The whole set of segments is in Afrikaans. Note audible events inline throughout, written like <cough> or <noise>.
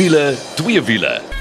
wiele, twee wiele.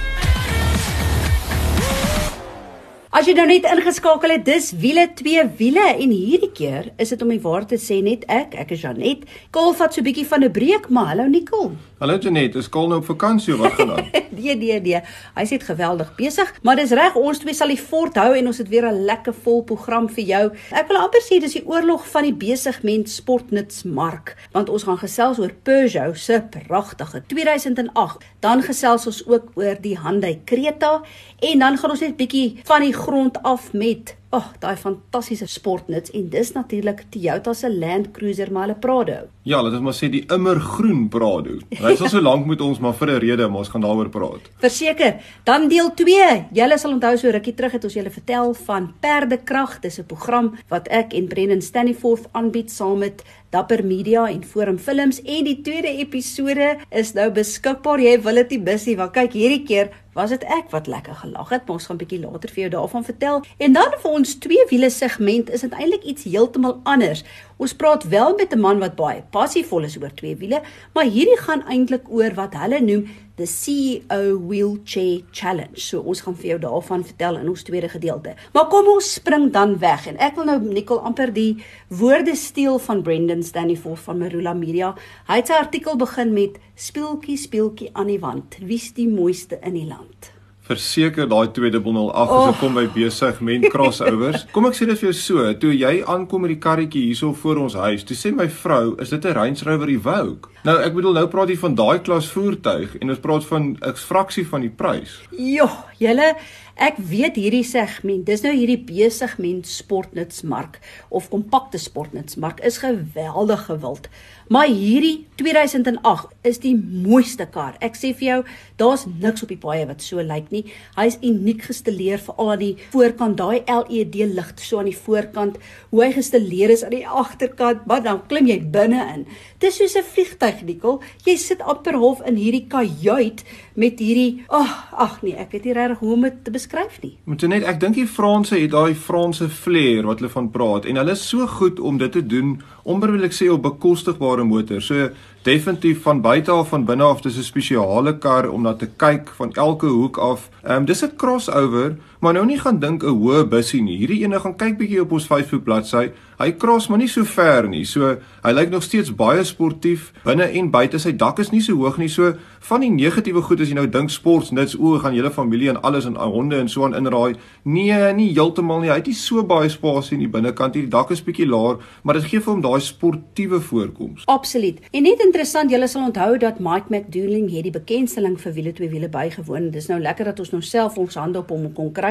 As jy nou net ingeskakel het, dis wiele twee wiele en hierdie keer is dit om die waar te sê net ek, ek is Janet. Kol vat so 'n bietjie van 'n breek, maar hallo Nicole. Hallo Janet, is Kol nou op vakansie of wat gaan aan? <laughs> nee nee nee, hy sê dit geweldig besig, maar dis reg, ons twee sal die fort hou en ons het weer 'n lekker vol program vir jou. Ek wil amper sê dis die oorlog van die besigment sportnutsmark, want ons gaan gesels oor Peugeot se pragtige 2008. Dan gesels ons ook oor die Hyundai Creta en dan gaan ons net bietjie van die grond af met Ag, oh, daai fantastiese sportnuts en dis natuurlik Toyota se Land Cruiser maar hulle Prado. Ja, laat ons maar sê die immergroen Prado. Hy sal so lank met ons maar vir 'n rede, maar ons gaan daaroor praat. Verseker. Dan deel 2. Julle sal onthou so rukkie terug het ons julle vertel van Perdekrag. Dis 'n program wat ek en Brennan Staniforth aanbied saam met Dapper Media en Forum Films en die tweede episode is nou beskikbaar. Jy wil dit nie mis nie, want kyk hierdie keer was dit ek wat lekker gelag het. Ons gaan 'n bietjie later vir jou daarvan vertel. En dan vir ons twee wiele segment is dit eintlik iets heeltemal anders. Ons praat wel met 'n man wat baie passievol is oor twee wiele, maar hierdie gaan eintlik oor wat hulle noem the CEO Wheelchair Challenge. So ons gaan vir jou daarvan vertel in ons tweede gedeelte. Maar kom ons spring dan weg en ek wil nou Nicole amper die woorde steel van Brendan Staniforth van Marula Media. Hy het sy artikel begin met speeltjie speeltjie aan die wand. Wie's die mooiste in die land? Verseker daai 208 as oh. ek kom by besig men crossovers. <laughs> Kom ek sê dit vir jou so, toe jy aankom met die karretjie hierso voor ons huis, toe sê my vrou, is dit 'n Range Rover Evoque? Nou ek bedoel nou praat jy van daai klas voertuig en ons praat van 'n fraksie van die prys. Jo, julle Ek weet hierdie segment, dis nou hierdie besigment sportnutsmark of kompakte sportnutsmark is geweldig gewild. Maar hierdie 2008 is die mooiste kar. Ek sê vir jou, daar's niks op die paaie wat so lyk nie. Hy's uniek gestileer veral aan die voorkant, daai LED lig so aan die voorkant, hoe hy gestileer is aan die agterkant, maar dan klim jy binne in. Dis soos 'n vliegtyg, Nikkel. Jy sit amper half in hierdie kajuit met hierdie ag, oh, ag nee, ek weet nie regtig hoe om dit te beskryf nie. Moet net, ek dink die Franse het daai Franse flair wat hulle van praat en hulle is so goed om dit te doen, ek sê op bekostigbare kosbare motor. So definitief van buite af van binne af dis 'n spesiale kar om na te kyk van elke hoek af. Ehm um, dis 'n crossover, maar nou nie gaan dink 'n hoë bussie nie. Hierdie ene gaan kyk bietjie op ons Facebook bladsy. Hy cross maar nie so ver nie. So hy lyk nog steeds baie sportief binne en buite. Sy dak is nie so hoog nie. So van die negatiewe goed as jy nou dink sports nits o, gaan hele familie en alles en honde en so aan inraai. Nee, nie heeltemal nie. Hy het nie so baie spasie in die binnekant nie. Die dak is bietjie laer, maar dit gee vir hom daai sportiewe voorkoms. Absoluut. En net interessant, julle sal onthou dat Mike McDooling het die bekendstelling vir wiele twee wiele bygewoon. Dis nou lekker dat ons nou self ons hande op hom kon kry.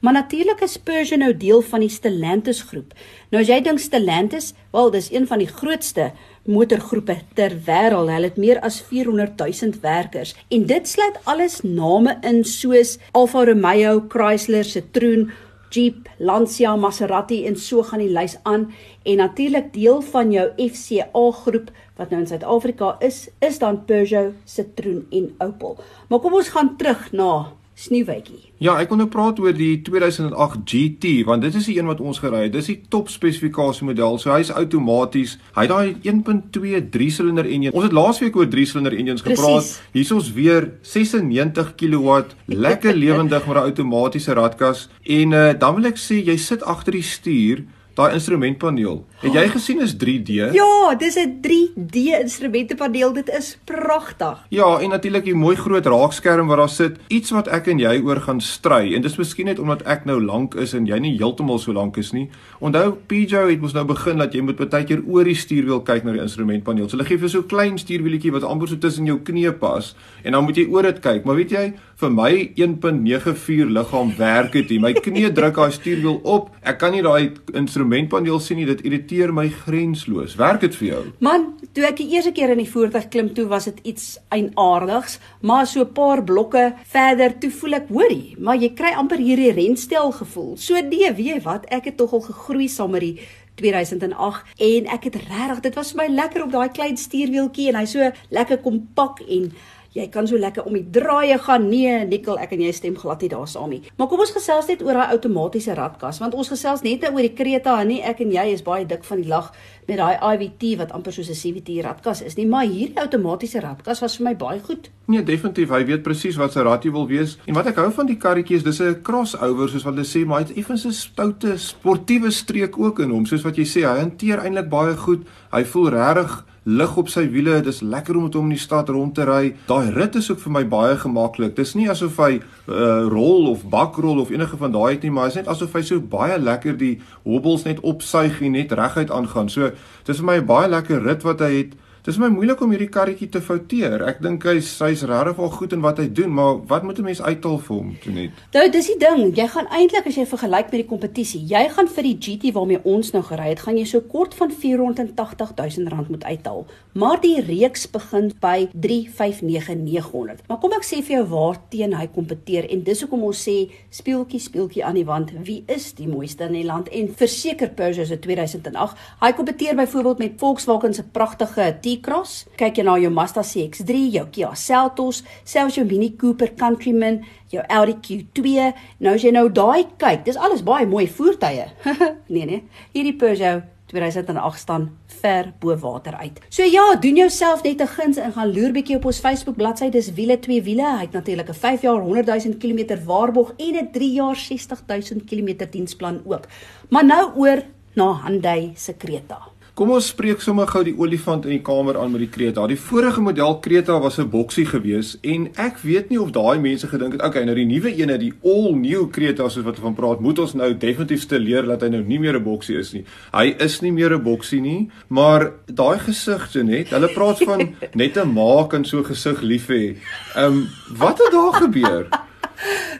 Maar natuurlik is Persian nou deel van die Stellantis groep. Nou as jy dink Stellantis, wel, dis een van die grootste motorgroepe ter wêreld. Hulle het meer as 400 000 werkers en dit sluit alles name in soos Alfa Romeo, Chrysler, Citroen, Jeep, Lancia, Maserati en so gaan die lys aan en natuurlik deel van jou FCA groep wat nou in Suid-Afrika is, is dan Peugeot, Citroen en Opel. Maar kom ons gaan terug na Sneeuwwitjie. Ja, ek wil nou praat oor die 2008 GT want dit is die een wat ons gery het. Dis die top spesifikasie model. So hy's outomaties. Hy het daai 1.2 3-silinder enjin. Ons het laasweek oor 3-silinder enjins gepraat. Hier's ons weer 96 kW, lekker lewendig met 'n outomatiese radkas en uh, dan wil ek sê jy sit agter die stuur daai instrumentpaneel. Het jy gesien is 3D? Ja, dis 'n 3D instrumentepaneel. Dit is pragtig. Ja, en natuurlik 'n mooi groot raakskerm wat daar sit. Iets wat ek en jy oor gaan stry. En dis miskien net omdat ek nou lank is en jy nie heeltemal so lank is nie. Onthou Pijo het mos nou begin dat jy moet baie keer oor die stuurwiel kyk na die instrumentpaneel. So hulle gee vir so 'n klein stuurwieletjie wat amper so tussen jou knie pas en dan moet jy oor dit kyk. Maar weet jy, vir my 1.94 liggaam werk dit nie. My knie druk daai stuurwiel op. Ek kan nie daai instrumentpaneel sien nie. Dit irriteer my grensloos. Werk dit vir jou? Man, toe ek die eerste keer in die voertuig klim, toe was dit iets eienaardigs, maar so 'n paar blokke verder, toe voel ek, hoorie, maar jy kry amper hierdie renstel gevoel. So nee, weet jy wat? Ek het tog al gegroei saam met die 2008 en ek het regtig dit was vir my lekker op daai klein stuurwieltjie en hy so lekker kompak en jy kan so lekker om die draaie gaan. Nee, Nikkel, ek en jy stem glad nie daar saam nie. Maar kom ons gesels net oor daai outomatiese radkas, want ons gesels net nou oor die Creta nie ek en jy is baie dik van die lag met daai IVT wat amper soos 'n CVT radkas is nie, maar hierdie outomatiese radkas was vir my baie goed. Nee, definitief. Hy weet presies wat sy ratie wil wees. En wat ek hou van die karretjie is dis 'n crossover soos wat hulle sê, maar hy het effens 'n stoute sportiewe streek ook in hom, soos wat jy sê, hy hanteer eintlik baie goed. Hy voel regtig lig op sy wiele. Dis lekker om met hom in die stad rond te ry. Daai rit is ook vir my baie gemaklik. Dis nie asof hy uh, rol of bakrol of enige van daai het nie, maar is net asof hy so baie lekker die hobbels net opsuig en net reguit aangaan. So dis vir my 'n baie lekker rit wat hy het. Dis my moeilik om hierdie karretjie te fouteer. Ek dink hy's hy's regtig wel goed in wat hy doen, maar wat moet 'n mens uithaal vir hom toe net? Nou, dis die ding. Jy gaan eintlik as jy vergelyk met die kompetisie, jy gaan vir die GT waarmee ons nou gery het, gaan jy so kort van 480 000 rand moet uithaal. Maar die reeks begin by 359900. Maar kom ek sê vir jou waar teen hy kompeteer en dis hoekom ons sê speeltjie speeltjie aan die wand, wie is die mooiste in die land? En verseker Peugeot se 2008. Hy kompeteer byvoorbeeld met Volkswagen se pragtige T-Cross. Kyk jy na jou Mazda CX-3, jou Kia Seltos, selfs jou Mini Cooper Countryman, jou Audi Q2. Nou as jy nou daai kyk, dis alles baie mooi voertuie. <laughs> nee nee, hierdie Peugeot 2008 staan ver bo water uit. So ja, doen jouself net 'n guns en gaan loer bietjie op ons Facebook bladsy. Dis wiele twee wiele. Hy het natuurlik 'n 5 jaar 100 000 km waarborg en 'n 3 jaar 60 000 km diensplan ook. Maar nou oor na Hyundai se Creta. Kom ons spreek sommer gou die olifant in die kamer aan met die Creta. Die vorige model Creta was 'n boksie gewees en ek weet nie of daai mense gedink het, okay, nou die nuwe ene, die all new Creta soos wat hulle van praat, moet ons nou definitief steleer dat hy nou nie meer 'n boksie is nie. Hy is nie meer 'n boksie nie, maar daai gesig so net, hulle praat van <laughs> net 'n ma kan so gesig lief hê. Ehm um, wat het daar gebeur?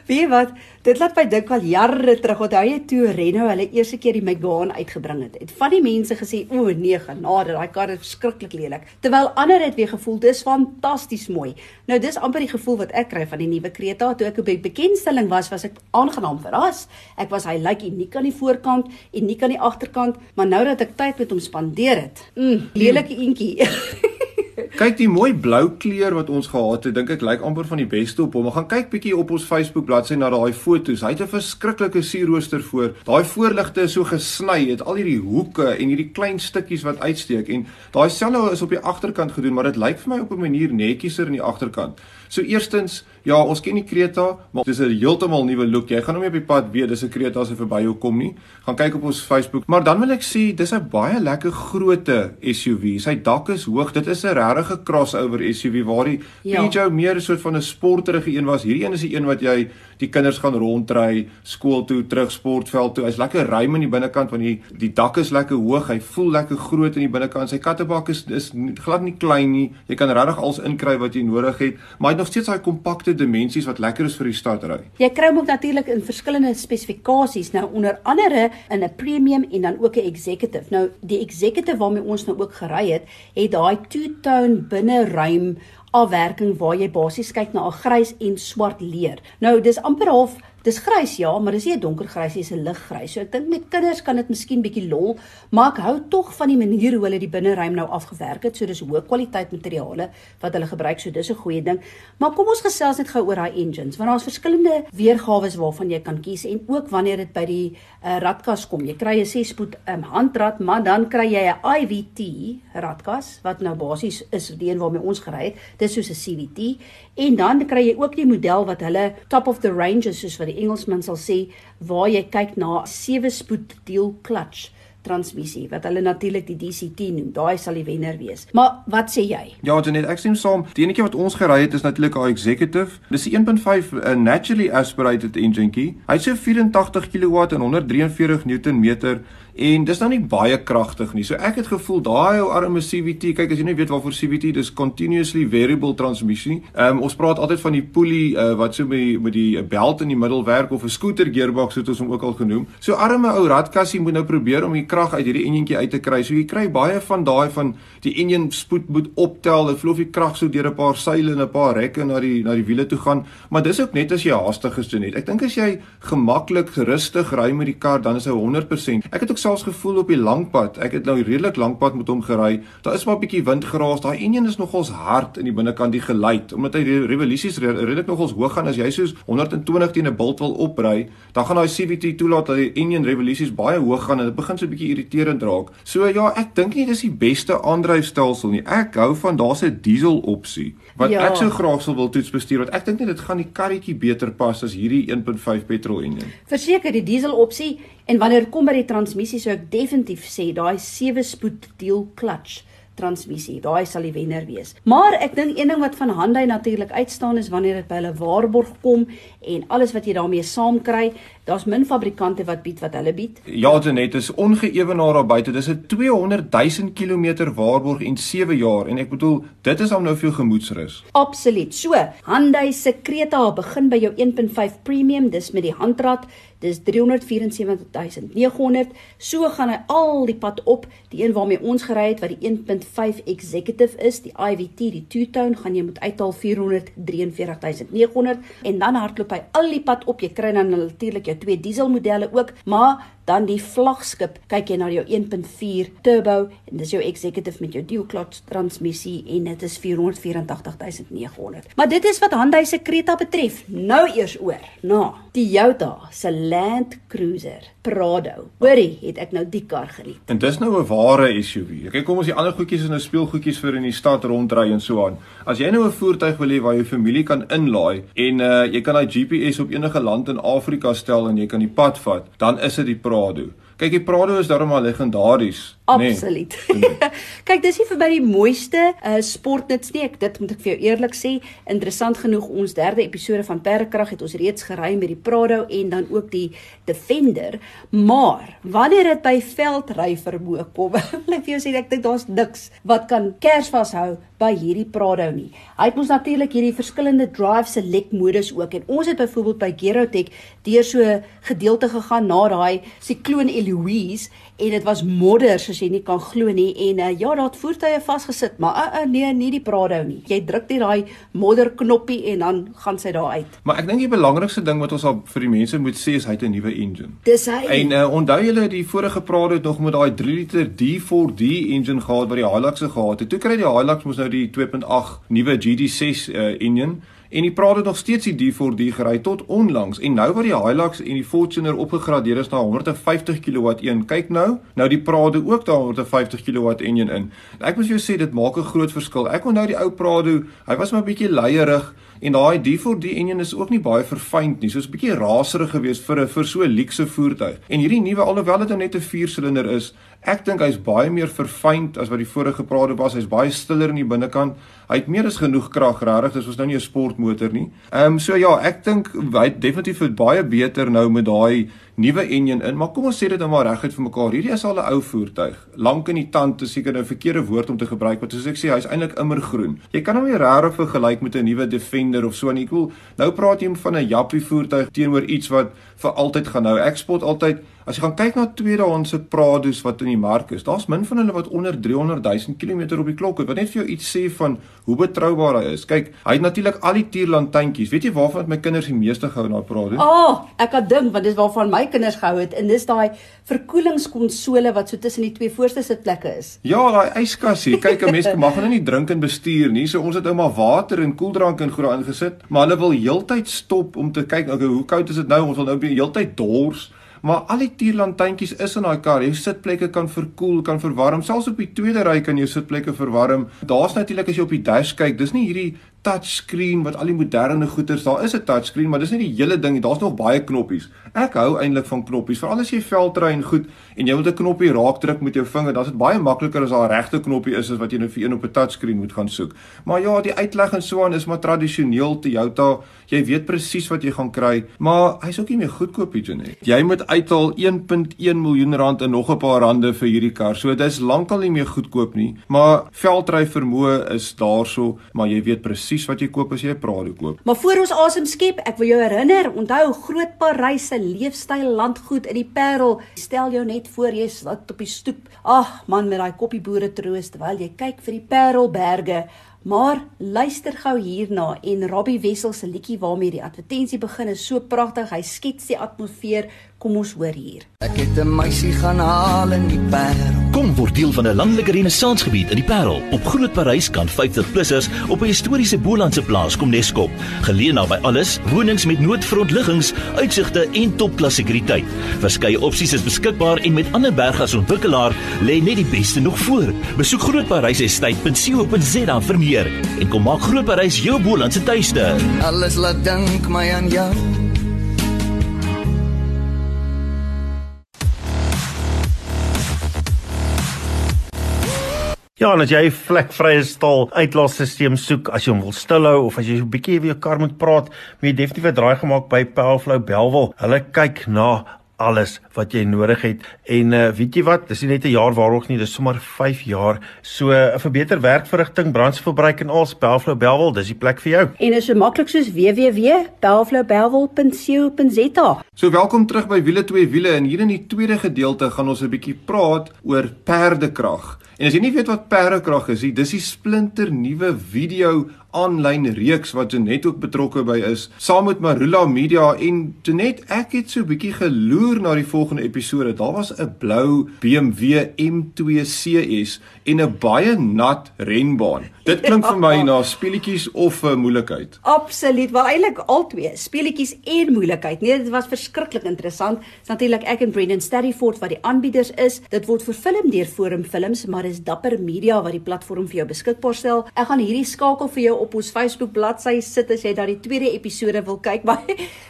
Weet jy wat? Dit laat my dink al jare terug onthou jy toe Renault hulle eerste keer die Megane uitgebring het. Het van die mense gesê, "O nee, genade, daai kar is verskriklik lelik." Terwyl ander het weer gevoel dis fantasties mooi. Nou dis amper die gevoel wat ek kry van die nuwe Creta toe ek op die bekendstelling was, was ek aangenaam verras. Ek was hy lyk like uniek aan die voorkant uniek aan die agterkant, maar nou dat ek tyd met hom spandeer het, mm, lelike eentjie. <laughs> Kyk die mooi blou kleur wat ons gehad het, dink ek lyk amper van die beste op hom. Ons gaan kyk bietjie op ons Facebook bladsy na daai foto's. Hy het 'n verskriklike sierrooster voor. Daai voorligte is so gesny, het al hierdie hoeke en hierdie klein stukkies wat uitsteek en daai selfe is op die agterkant gedoen, maar dit lyk vir my op 'n manier netjieser in die agterkant. So eerstens, ja, ons ken die Creta, maar dis 'n heeltemal nuwe look. Jy gaan hom nie op die pad weet dis 'n Creta as hy verby jou kom nie. Gaan kyk op ons Facebook. Maar dan wil ek sê dis 'n baie lekker grootte SUV. Sy dak is hoog. Dit is 'n regte crossover SUV waar die ja. Peugeot meer 'n soort van 'n sporterige een was. Hierdie een is die een wat jy die kinders gaan rondry skool toe, terug sportveld toe. Hy's lekker ruim in die binnekant want die die dak is lekker hoog. Hy voel lekker groot in die binnekant. Sy kattebak is is glad nie klein nie. Jy kan regtig alles inkry wat jy nodig het. Maar nog steeds daai kompakte dimensies wat lekker is vir die stadry. Jy kry ook natuurlik in verskillende spesifikasies, nou onder andere in 'n premium en dan ook 'n executive. Nou die executive waarmee ons nou ook gery het, het daai two-tone binneruim afwerking waar jy basies kyk na 'n grys en swart leer. Nou dis amper half Dis grys ja, maar dis nie 'n donker grys nie, dis 'n liggrys. So ek dink met kinders kan dit miskien bietjie lol, maar ek hou tog van die manier hoe hulle die binneruim nou afgewerk het. So dis hoë kwaliteit materiale wat hulle gebruik. So dis 'n goeie ding. Maar kom ons gesels net gou oor daai engines, want daar's verskillende weergawe waarvan jy kan kies en ook wanneer dit by die uh, radkas kom. Jy kry 'n 6-spoed um, handrad, maar dan kry jy 'n IVT radkas wat nou basies is die een waarmee ons gery het. Dis soos 'n CVT en dan kry jy ook die model wat hulle top of the range is soos wat die Engelsman sal sê waar jy kyk na 7 spoed dual clutch transmissie wat hulle natuurlik die DCT noem. Daai sal die wenner wees. Maar wat sê jy? Ja, Janet, ek stem saam. Die enetjie wat ons gery het is natuurlik 'n executive. Dis 'n 1.5 uh, naturally aspirated engine key. Hy sê 84 kW en 143 Nm en dis nou nie baie kragtig nie. So ek het gevoel daai ou arme CVT, kyk as jy nie weet waarvoor CVT dis continuously variable transmission. Ehm um, ons praat altyd van die pulley uh, wat so met die, met die belt in die middel werk of 'n scooter gearbox het ons hom ook al genoem. So arme ou radkassie moet nou probeer om die krag uit hierdie enjintjie uit te kry. So jy kry baie van daai van die enjin spoed moet optel. Dit vloei die krag so deur 'n paar seile en 'n paar rekke na die na die wiele toe gaan. Maar dis ook net as jy haastig is doen net. Ek dink as jy gemaklik, rustig ry met die kar, dan is hy 100%. Ek het ook selfs gevoel op die langpad. Ek het nou redelik lankpad met hom gery. Daar is maar 'n bietjie wind geraas. Daai enjin is nogals hard in die binnekant die geluid omdat hy revolusies redelik nogals hoog gaan as jy soos 120 teen 'n bult wil opry, dan gaan daai CVT toelaat dat die enjin revolusies baie hoog gaan en dit begin so 'n bietjie irriterend raak. So ja, ek dink nie dis die beste aandryfstelsel nie. Ek hou van daar's 'n diesel opsie wat ja. ek so graag sou wil toets bestuur want ek dink net dit gaan die karretjie beter pas as hierdie 1.5 petrol enjin. Verseker die diesel opsie en wanneer kom by die transmissie sou ek definitief sê daai 7 spoed deel clutch transmissie. Daai sal die wenner wees. Maar ek dink een ding wat van Hyundai natuurlik uitstaan is wanneer dit by hulle waarborg kom en alles wat jy daarmee saamkry. Daar's min fabrikante wat bied wat hulle bied. Ja, dit is ongeëwenaar daar buite. Dis 'n 200 000 km waarborg en 7 jaar en ek bedoel, dit is al nou veel gemoedsrus. Absoluut. So, Hyundai se Creta begin by jou 1.5 premium, dis met die handrat Dis 377900. So gaan hy al die pad op. Die een waarmee ons gery het wat die 1.5 executive is, die IVT, die two-tone, gaan jy moet uithaal 443900 en dan hardloop hy al die pad op. Jy kry dan natuurlik jou twee dieselmodelle ook, maar dan die vlaggenskap kyk jy na jou 1.4 turbo en dis jou executive met jou dual clutch transmissie en dit is 484900. Maar dit is wat Hyundai se Creta betref. Nou eers oor na Toyota se Land Cruiser Prado. Hoorie, het ek nou die kar geniet. En dis nou 'n ware SUV. Kyk, kom ons die ander goedjies is nou speelgoedjies vir in die stad rondry en so aan. As jy nou 'n voertuig wil hê waar jou familie kan inlaai en uh, jy kan daai GPS op enige land in Afrika stel en jy kan die pad vat, dan is dit die Prado Prado. Kyk, die Prado is darem al legendaries. Absoluut. Nee. <laughs> Kyk, dis nie vir my die mooiste uh, sportnuts nie. Ek dit moet ek vir jou eerlik sê. Interessant genoeg, ons derde episode van Perdekrag het ons reeds gery met die Prado en dan ook die Defender. Maar wanneer dit by veldry vermoë kom, <laughs> wil ek vir jou sê ek dink daar's niks wat kan kers vashou by hierdie Prado nie. Hy het mos natuurlik hierdie verskillende drive select modus ook en ons het byvoorbeeld by Gerotech deur so gedeelte gegaan na daai sikloon Louise en dit was modder soos jy nie kan glo nie en uh, ja, daar het voertuie vasgesit, maar uh, uh, nee, nie die Prado nie. Jy druk net daai modder knoppie en dan gaan sy daar uit. Maar ek dink die belangrikste ding wat ons al vir die mense moet sê is hy het 'n nuwe engine. Dis hy. En uh, onthou julle die vorige Prado het nog met daai 3 liter D4D engine gehad wat die Hilux gehad het. Toe kry die Hilux mos nou die 2.8 nuwe GD6 uh, engine En die Prado het nog steeds die D4D gery tot onlangs en nou wat die Hilux en die Fortuner opgegradeer is na 150 kW een. Kyk nou, nou die Prado ook daar 150 kW enjin in. Ek moet vir jou sê dit maak 'n groot verskil. Ek onthou die ou Prado, hy was maar 'n bietjie leierig en daai D4D enjin is ook nie baie verfynd nie. Soos 'n bietjie raserig geweest vir 'n vir so 'n luukse voertuig. En hierdie nuwe alhoewel dit nou net 'n 4-silinder is, ek dink hy's baie meer verfynd as wat die vorige Prado was. Hy's baie stiller in die binnekant. Hy het meer as genoeg krag regtig, dis was nou nie 'n sportmotor nie. Ehm um, so ja, ek dink hy het definitief baie beter nou met daai nuwe enjin in, maar kom ons sê dit nou maar reguit vir mekaar. Hierdie is al 'n ou voertuig. Lank in die tand, is seker nou verkeerde woord om te gebruik, want soos ek sê, hy's eintlik immergroen. Jy kan hom nie regtig vergelyk met 'n nuwe Defender of so nie. Ek wil nou praat jy van 'n jappie voertuig teenoor iets wat vir altyd gaan hou. Ek spot altyd As jy gaan kyk na tweedehandse Prados wat in die mark is, daar's min van hulle wat onder 300 000 km op die klok het. Wat net vir jou iets sê van hoe betroubaar hy is. Kyk, hy het natuurlik al die tierlantuintjies. Weet jy waarvan my kinders die meeste gehou na Prado? O, oh, ek kan dink want dis waarvan my kinders gehou het en dis daai verkoelingskonsole wat so tussen die twee voorste sitplekke is. Ja, daai yskassie. Kyk, 'n mens <laughs> mag nou nie drink en bestuur nie. So ons het ou maar water en koeldrank in groot ingesit, maar hulle wil heeltyd stop om te kyk, okay, hoe koud is dit nou? Ons wil nou heeltyd dors. Maar al die tierlantuintjies is in daai kar. Jou sitplekke kan verkoel, kan verwarm. Selfs op die tweede ry kan jou sitplekke verwarm. Daar's natuurlik as jy op die dash kyk, dis nie hierdie touchscreen wat al die moderne goeders, daar is 'n touchscreen, maar dis nie die hele ding nie. Daar's nog baie knoppies. Ek hou eintlik van knoppies, veral as jy veldry en goed en jy wil 'n knoppie raak druk met jou vinger, dan is dit baie makliker as daar 'n regte knoppie is as wat jy nou vir een op 'n touchscreen moet gaan soek. Maar ja, die uitleg en so aan is maar tradisioneel Toyota. Jy weet presies wat jy gaan kry, maar hy's ook nie meer goedkoop nie. Jy moet uithaal 1.1 miljoen rand en nog 'n paar rande vir hierdie kar. So dis lankal nie meer goedkoop nie, maar veldry vermoë is daarso, maar jy weet presies presies wat jy koop as jy 'n Prado koop. Maar voor ons asem skep, ek wil jou herinner, onthou Groot Parys se leefstyl landgoed in die Parel. Stel jou net voor jy sit op die stoep. Ag man met daai koppie boere troos terwyl jy kyk vir die Parelberge Maar luister gou hierna en Robbie Wessel se liedjie waarmee die advertensie begin is so pragtig. Hy skets die atmosfeer. Kom ons hoor hier. Ek het 'n meisie gaan haal in die Parel. Kom word deel van 'n landelike renissansgebied in die Parel. Op Groot Parys kan 50-plussers op 'n historiese Bolandse plaas kom neskop. Geleë naby alles, wonings met noodfrontliggings, uitsigte en topklas sekuriteit. Verskeie opsies is beskikbaar en met ander bergasontwikkelaar lê net die beste nog voor. Besoek grootparysestate.co.za vir meer en kom maak Groot Parys jou Bolandse tuiste. Alles laat dink my aan jou. Ja, en as jy 'n vlekvrye stal uitlaatstelsel soek, as jy hom wil stilhou of as jy 'n bietjie weer jou kar moet praat, moet jy definitief 'n draai gemaak by Powerflow Belwel. Hulle kyk na alles wat jy nodig het en uh, weet jy wat dis nie net 'n jaar waarog nie dis sommer 5 jaar so 'n uh, vir beter werkverrigting brandstofverbruik en al Belflow Belwel dis die plek vir jou En is so maklik soos www.belflowbelwel.co.za. So welkom terug by Wiele 2 Wiele en hier in die tweede gedeelte gaan ons 'n bietjie praat oor perdekrag. En as jy nie weet wat perdekrag is nie, dis die splinter nuwe video aanlyn reeks wat Janet ook betrokke by is, saam met Marula Media en Janet, ek het so 'n bietjie geloer na die volgende episode. Daar was 'n blou BMW M2 CS en 'n baie nat renbaan. Dit klink vir my na speletjies of 'n uh, moeilikheid. Absoluut, wel eintlik albei, speletjies en moeilikheid. Nee, dit was verskriklik interessant. Dis natuurlik ek en Brendan Staddyford wat die aanbieders is. Dit word vervilm deur Forum Films, maar dis Dapper Media wat die platform vir jou beskikbaar stel. Ek gaan hierdie skakel vir jou op ons Facebook bladsy sit as jy daai tweede episode wil kyk, <laughs> maar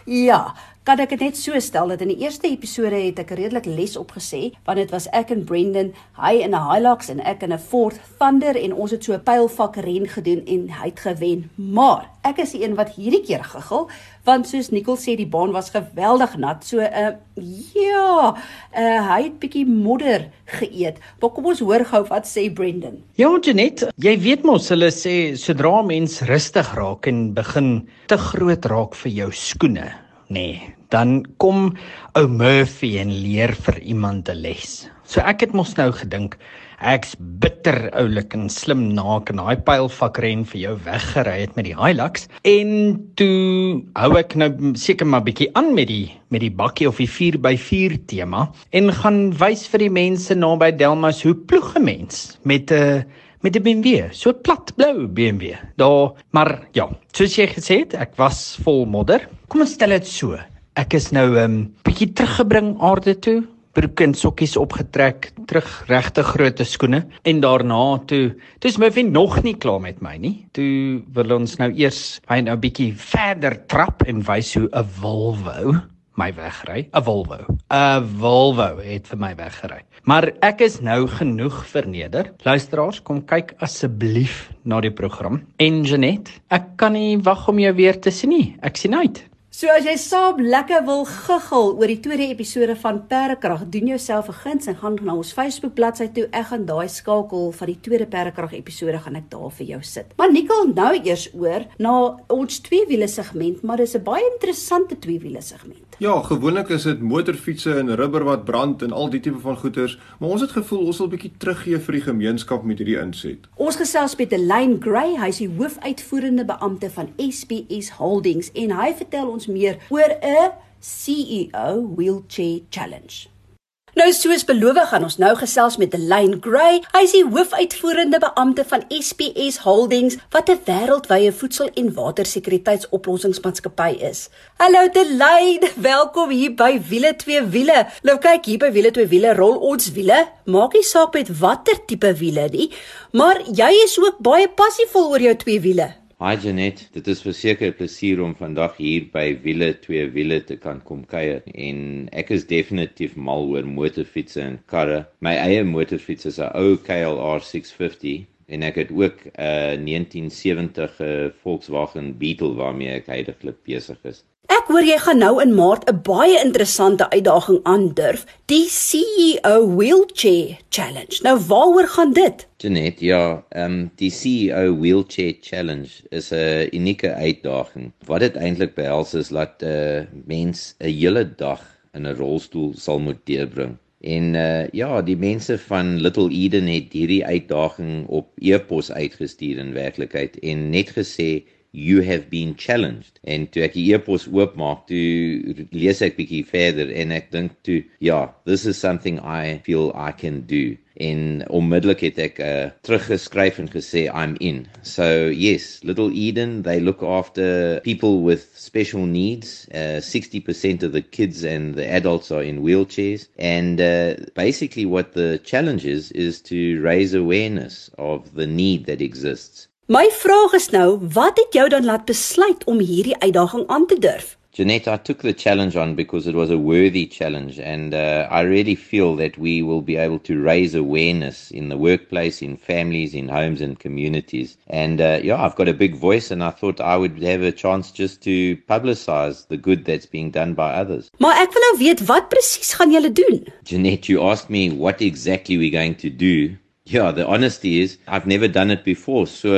ja, kan ek dit net so stel dat in die eerste episode het ek redelik les opgesê want dit was ek en Brendan, hy in 'n Hilux en ek in 'n Ford Thunder en ons het so 'n pylvak ren gedoen en hy het gewen. Maar ek is die een wat hierdie keer gegil want soos Nicole sê die baan was geweldig nat. So uh ja, uh hy het bietjie modder geëet. Maar kom ons hoor gou wat sê Brendan. Ja, Janet, jy weet mos hulle sê sodra mens rustig raak en begin te groot raak vir jou skoene, nee, dan kom ou Murphy en leer vir iemand 'n les. So ek het mos nou gedink ek's bitter oulik en slim naak en daai pylvakren vir jou weggery het met die Hilux en toe hou ek nou seker maar bietjie aan met die met die bakkie of die 4x4 tema en gaan wys vir die mense naby Delmas hoe ploeg 'n mens met 'n met 'n BMW, so plat blou BMW. Daar, maar ja, soos jy gesê het, ek was vol modder. Kom ons stel dit so. Ek is nou 'n um, bietjie teruggebring aarde toe, broek en sokkies opgetrek, terug regte grootte skoene en daarna toe, dis vriend nog nie klaar met my nie. Toe wil ons nou eers hy nou 'n bietjie verder trap en wys hoe 'n Volvo my wegry, 'n Volvo. 'n Volvo het vir my weggery. Maar ek is nou genoeg verneder. Luisteraars, kom kyk asseblief na die program. En Janet, ek kan nie wag om jou weer te sien nie. Ek sien uit. So as jy saam lekker wil guggel oor die tweede episode van Perdekrag, doen jouself 'n guns en gaan na ons Facebook bladsy toe. Ek gaan daai skakel van die tweede Perdekrag episode gaan ek daar vir jou sit. Maar Nicole, nou eers oor na ons tweewiele segment, maar dis 'n baie interessante tweewiele segment. Ja, gewoonlik is dit motorfietsse en rubber wat brand en al die tipe van goeders, maar ons het gevoel ons wil 'n bietjie teruggee vir die gemeenskap met hierdie inset. Ons gesels met Elaine Gray, hy is die hoofuitvoerende beampte van SBS Holdings en hy vertel ons meer oor 'n CEO Wheelchair Challenge. Nou soos beloof gaan ons nou gesels met Elaine Gray. Hy is die hoofuitvoerende beampte van SPS Holdings wat 'n wêreldwye voedsel- en watersekuriteitsoplossingsmaatskappy is. Hallo Elaine, <laughs> welkom hier by Wiele 2 Wiele. Nou kyk hier by Wiele 2 Wiele rol ons wiele. Maak nie saak met watter tipe wiele nie, maar jy is ook baie passievol oor jou twee wiele. Hi Janet, dit is verseker 'n plesier om vandag hier by Wiele 2 Wiele te kan kom kuier en ek is definitief mal oor motorfietsse en karre. My eie motorfiets is 'n ou KLR 650 en ek het ook 'n 1970 uh, Volkswagen Beetle waarmee ek heidaglik besig is. Ek hoor jy gaan nou in Maart 'n baie interessante uitdaging aandurf, die CEO Wheelchair Challenge. Nou waaroor gaan dit? Janet, ja, ehm um, die CEO Wheelchair Challenge is 'n unieke uitdaging. Wat dit eintlik behels is dat 'n uh, mens 'n hele dag in 'n rolstoel sal moet deurbring. En uh ja, die mense van Little Eden het hierdie uitdaging op e-pos uitgestuur in werklikheid en net gesê you have been challenged. En toe ek die e-pos oopmaak toe lees ek bietjie verder en ek dink toe ja this is something i feel i can do. En onmiddellik het ek uh, teruggeskryf en gesê i'm in. So yes little eden they look after people with special needs. Uh, 60% of the kids and the adults are in wheelchairs. And uh, basically what the challenge is is to raise awareness of the need that exists My vraag is nou, wat het jou dan laat besluit om hierdie uitdaging aan te durf? Jeanette, I took the challenge on because it was a worthy challenge, and uh, I really feel that we will be able to raise awareness in the workplace, in families, in homes, and communities. And uh, yeah, I've got a big voice, and I thought I would have a chance just to publicize the good that's being done by others. Maar ek wil nou weet wat presies gaan julle doen? Jeanette, you asked me what exactly we're going to do. Ja, the honesty is I've never done it before. So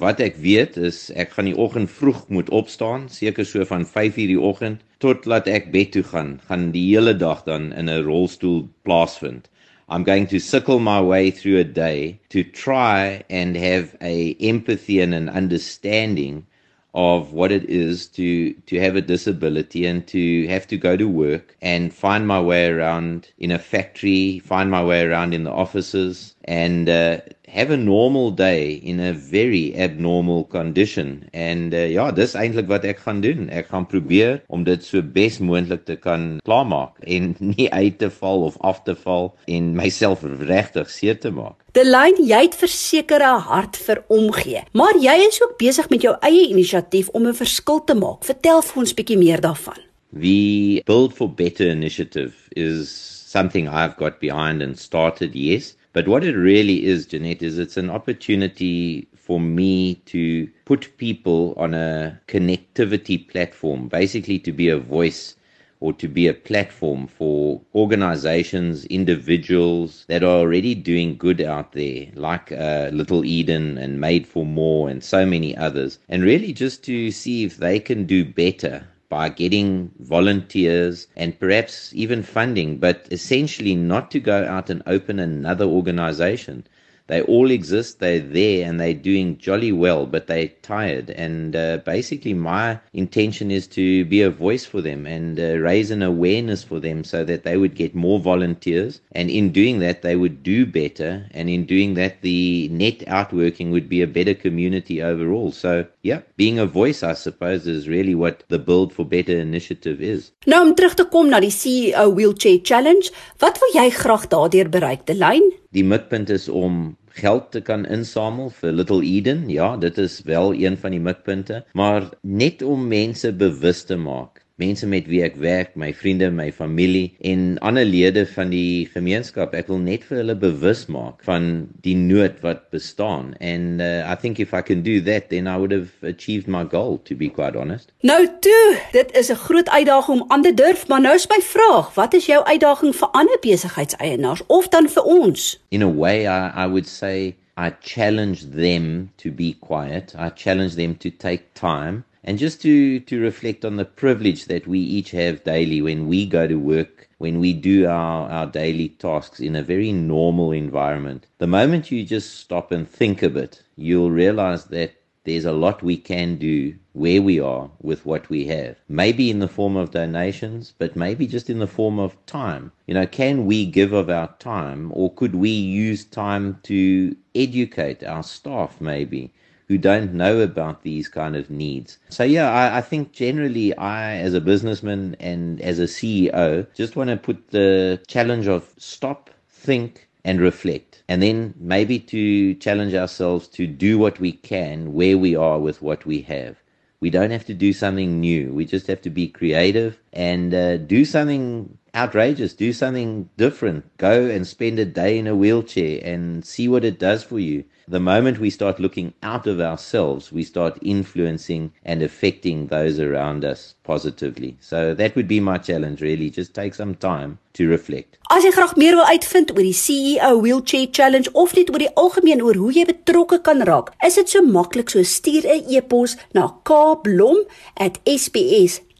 wat ek weet is ek gaan die oggend vroeg moet opstaan, seker so van 5:00 die oggend tot laat ek bed toe gaan, gaan die hele dag dan in 'n rolstoel plaasvind. I'm going to sickle my way through a day to try and have a empathy and an understanding of what it is to to have a disability and to have to go to work and find my way around in a factory, find my way around in the offices, and uh, have a normal day in a very abnormal condition. And uh, ja, dis eintlik wat ek gaan doen. Ek gaan probeer om dit so bes moontlik te kan klaarmaak en <laughs> nie uit te val of af te val en myself regtig seer te maak. Delyn, jy het verseker 'n hart vir omgee, maar jy is ook besig met jou eie inisiatief om 'n verskil te maak. Vertel vir ons bietjie meer daarvan. The Build for Better initiative is something I've got behind and started, yes. But what it really is, Jeanette, is it's an opportunity for me to put people on a connectivity platform, basically to be a voice or to be a platform for organizations, individuals that are already doing good out there, like uh, Little Eden and Made for More and so many others, and really just to see if they can do better by getting volunteers and perhaps even funding, but essentially not to go out and open another organization. They all exist, they're there, and they're doing jolly well, but they're tired. And uh, basically, my intention is to be a voice for them and uh, raise an awareness for them so that they would get more volunteers. And in doing that, they would do better. And in doing that, the net outworking would be a better community overall. So, yeah, being a voice, I suppose, is really what the Build for Better initiative is. Nou om terug te kom na die CEO Wheelchair Challenge, wat wil jy graag daardeur bereik, Delyn? Die mikpunt is om geld te kan insamel vir Little Eden. Ja, dit is wel een van die mikpunte, maar net om mense bewus te maak mense met wie ek werk, my vriende, my familie en ander lede van die gemeenskap. Ek wil net vir hulle bewus maak van die nood wat bestaan. And uh, I think if I can do that, then I would have achieved my goal to be quite honest. Nou toe, dit is 'n groot uitdaging om aan te durf, maar nou is my vraag, wat is jou uitdaging vir ander besigheidseienaars of dan vir ons? In a way I I would say I challenge them to be quiet. I challenge them to take time and just to, to reflect on the privilege that we each have daily when we go to work, when we do our, our daily tasks in a very normal environment. The moment you just stop and think a bit, you'll realize that there's a lot we can do where we are with what we have. Maybe in the form of donations, but maybe just in the form of time. You know, can we give of our time or could we use time to educate our staff maybe? Who don't know about these kind of needs. So yeah, I, I, think generally I, as a businessman and as a CEO, just want to put the challenge of stop, think, and reflect. And then maybe to challenge ourselves to do what we can where we are with what we have. We don't have to do something new. We just have to be creative and uh, do something outrageous, do something different. Go and spend a day in a wheelchair and see what it does for you. The moment we start looking out of ourselves, we start influencing and affecting those around us positively. So that would be my challenge really, just take some time to reflect. As jy graag meer wil uitvind oor die CEO Wheelchair Challenge of net oor die algemeen oor hoe jy betrokke kan raak, is dit so maklik so stuur 'n e-pos na kblom@sps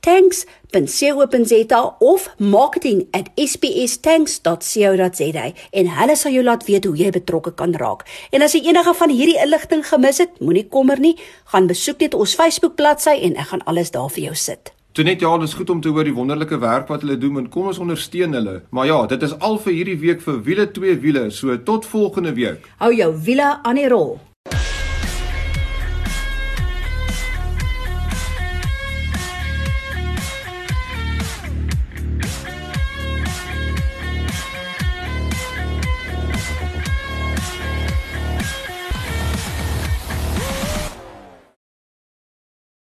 tanks.co.za of marketing@spstanks.co.za en hulle sal jou laat weet hoe jy betrokke kan raak. En as jy enige van hierdie inligting gemis het, moenie kommer nie, gaan besoek net ons Facebook bladsy en ek gaan alles daar vir jou sit. Toe net ja, dit is goed om te hoor die wonderlike werk wat hulle doen en kom ons ondersteun hulle. Maar ja, dit is al vir hierdie week vir wiele twee wiele. So tot volgende week. Hou jou wiele aan die rol.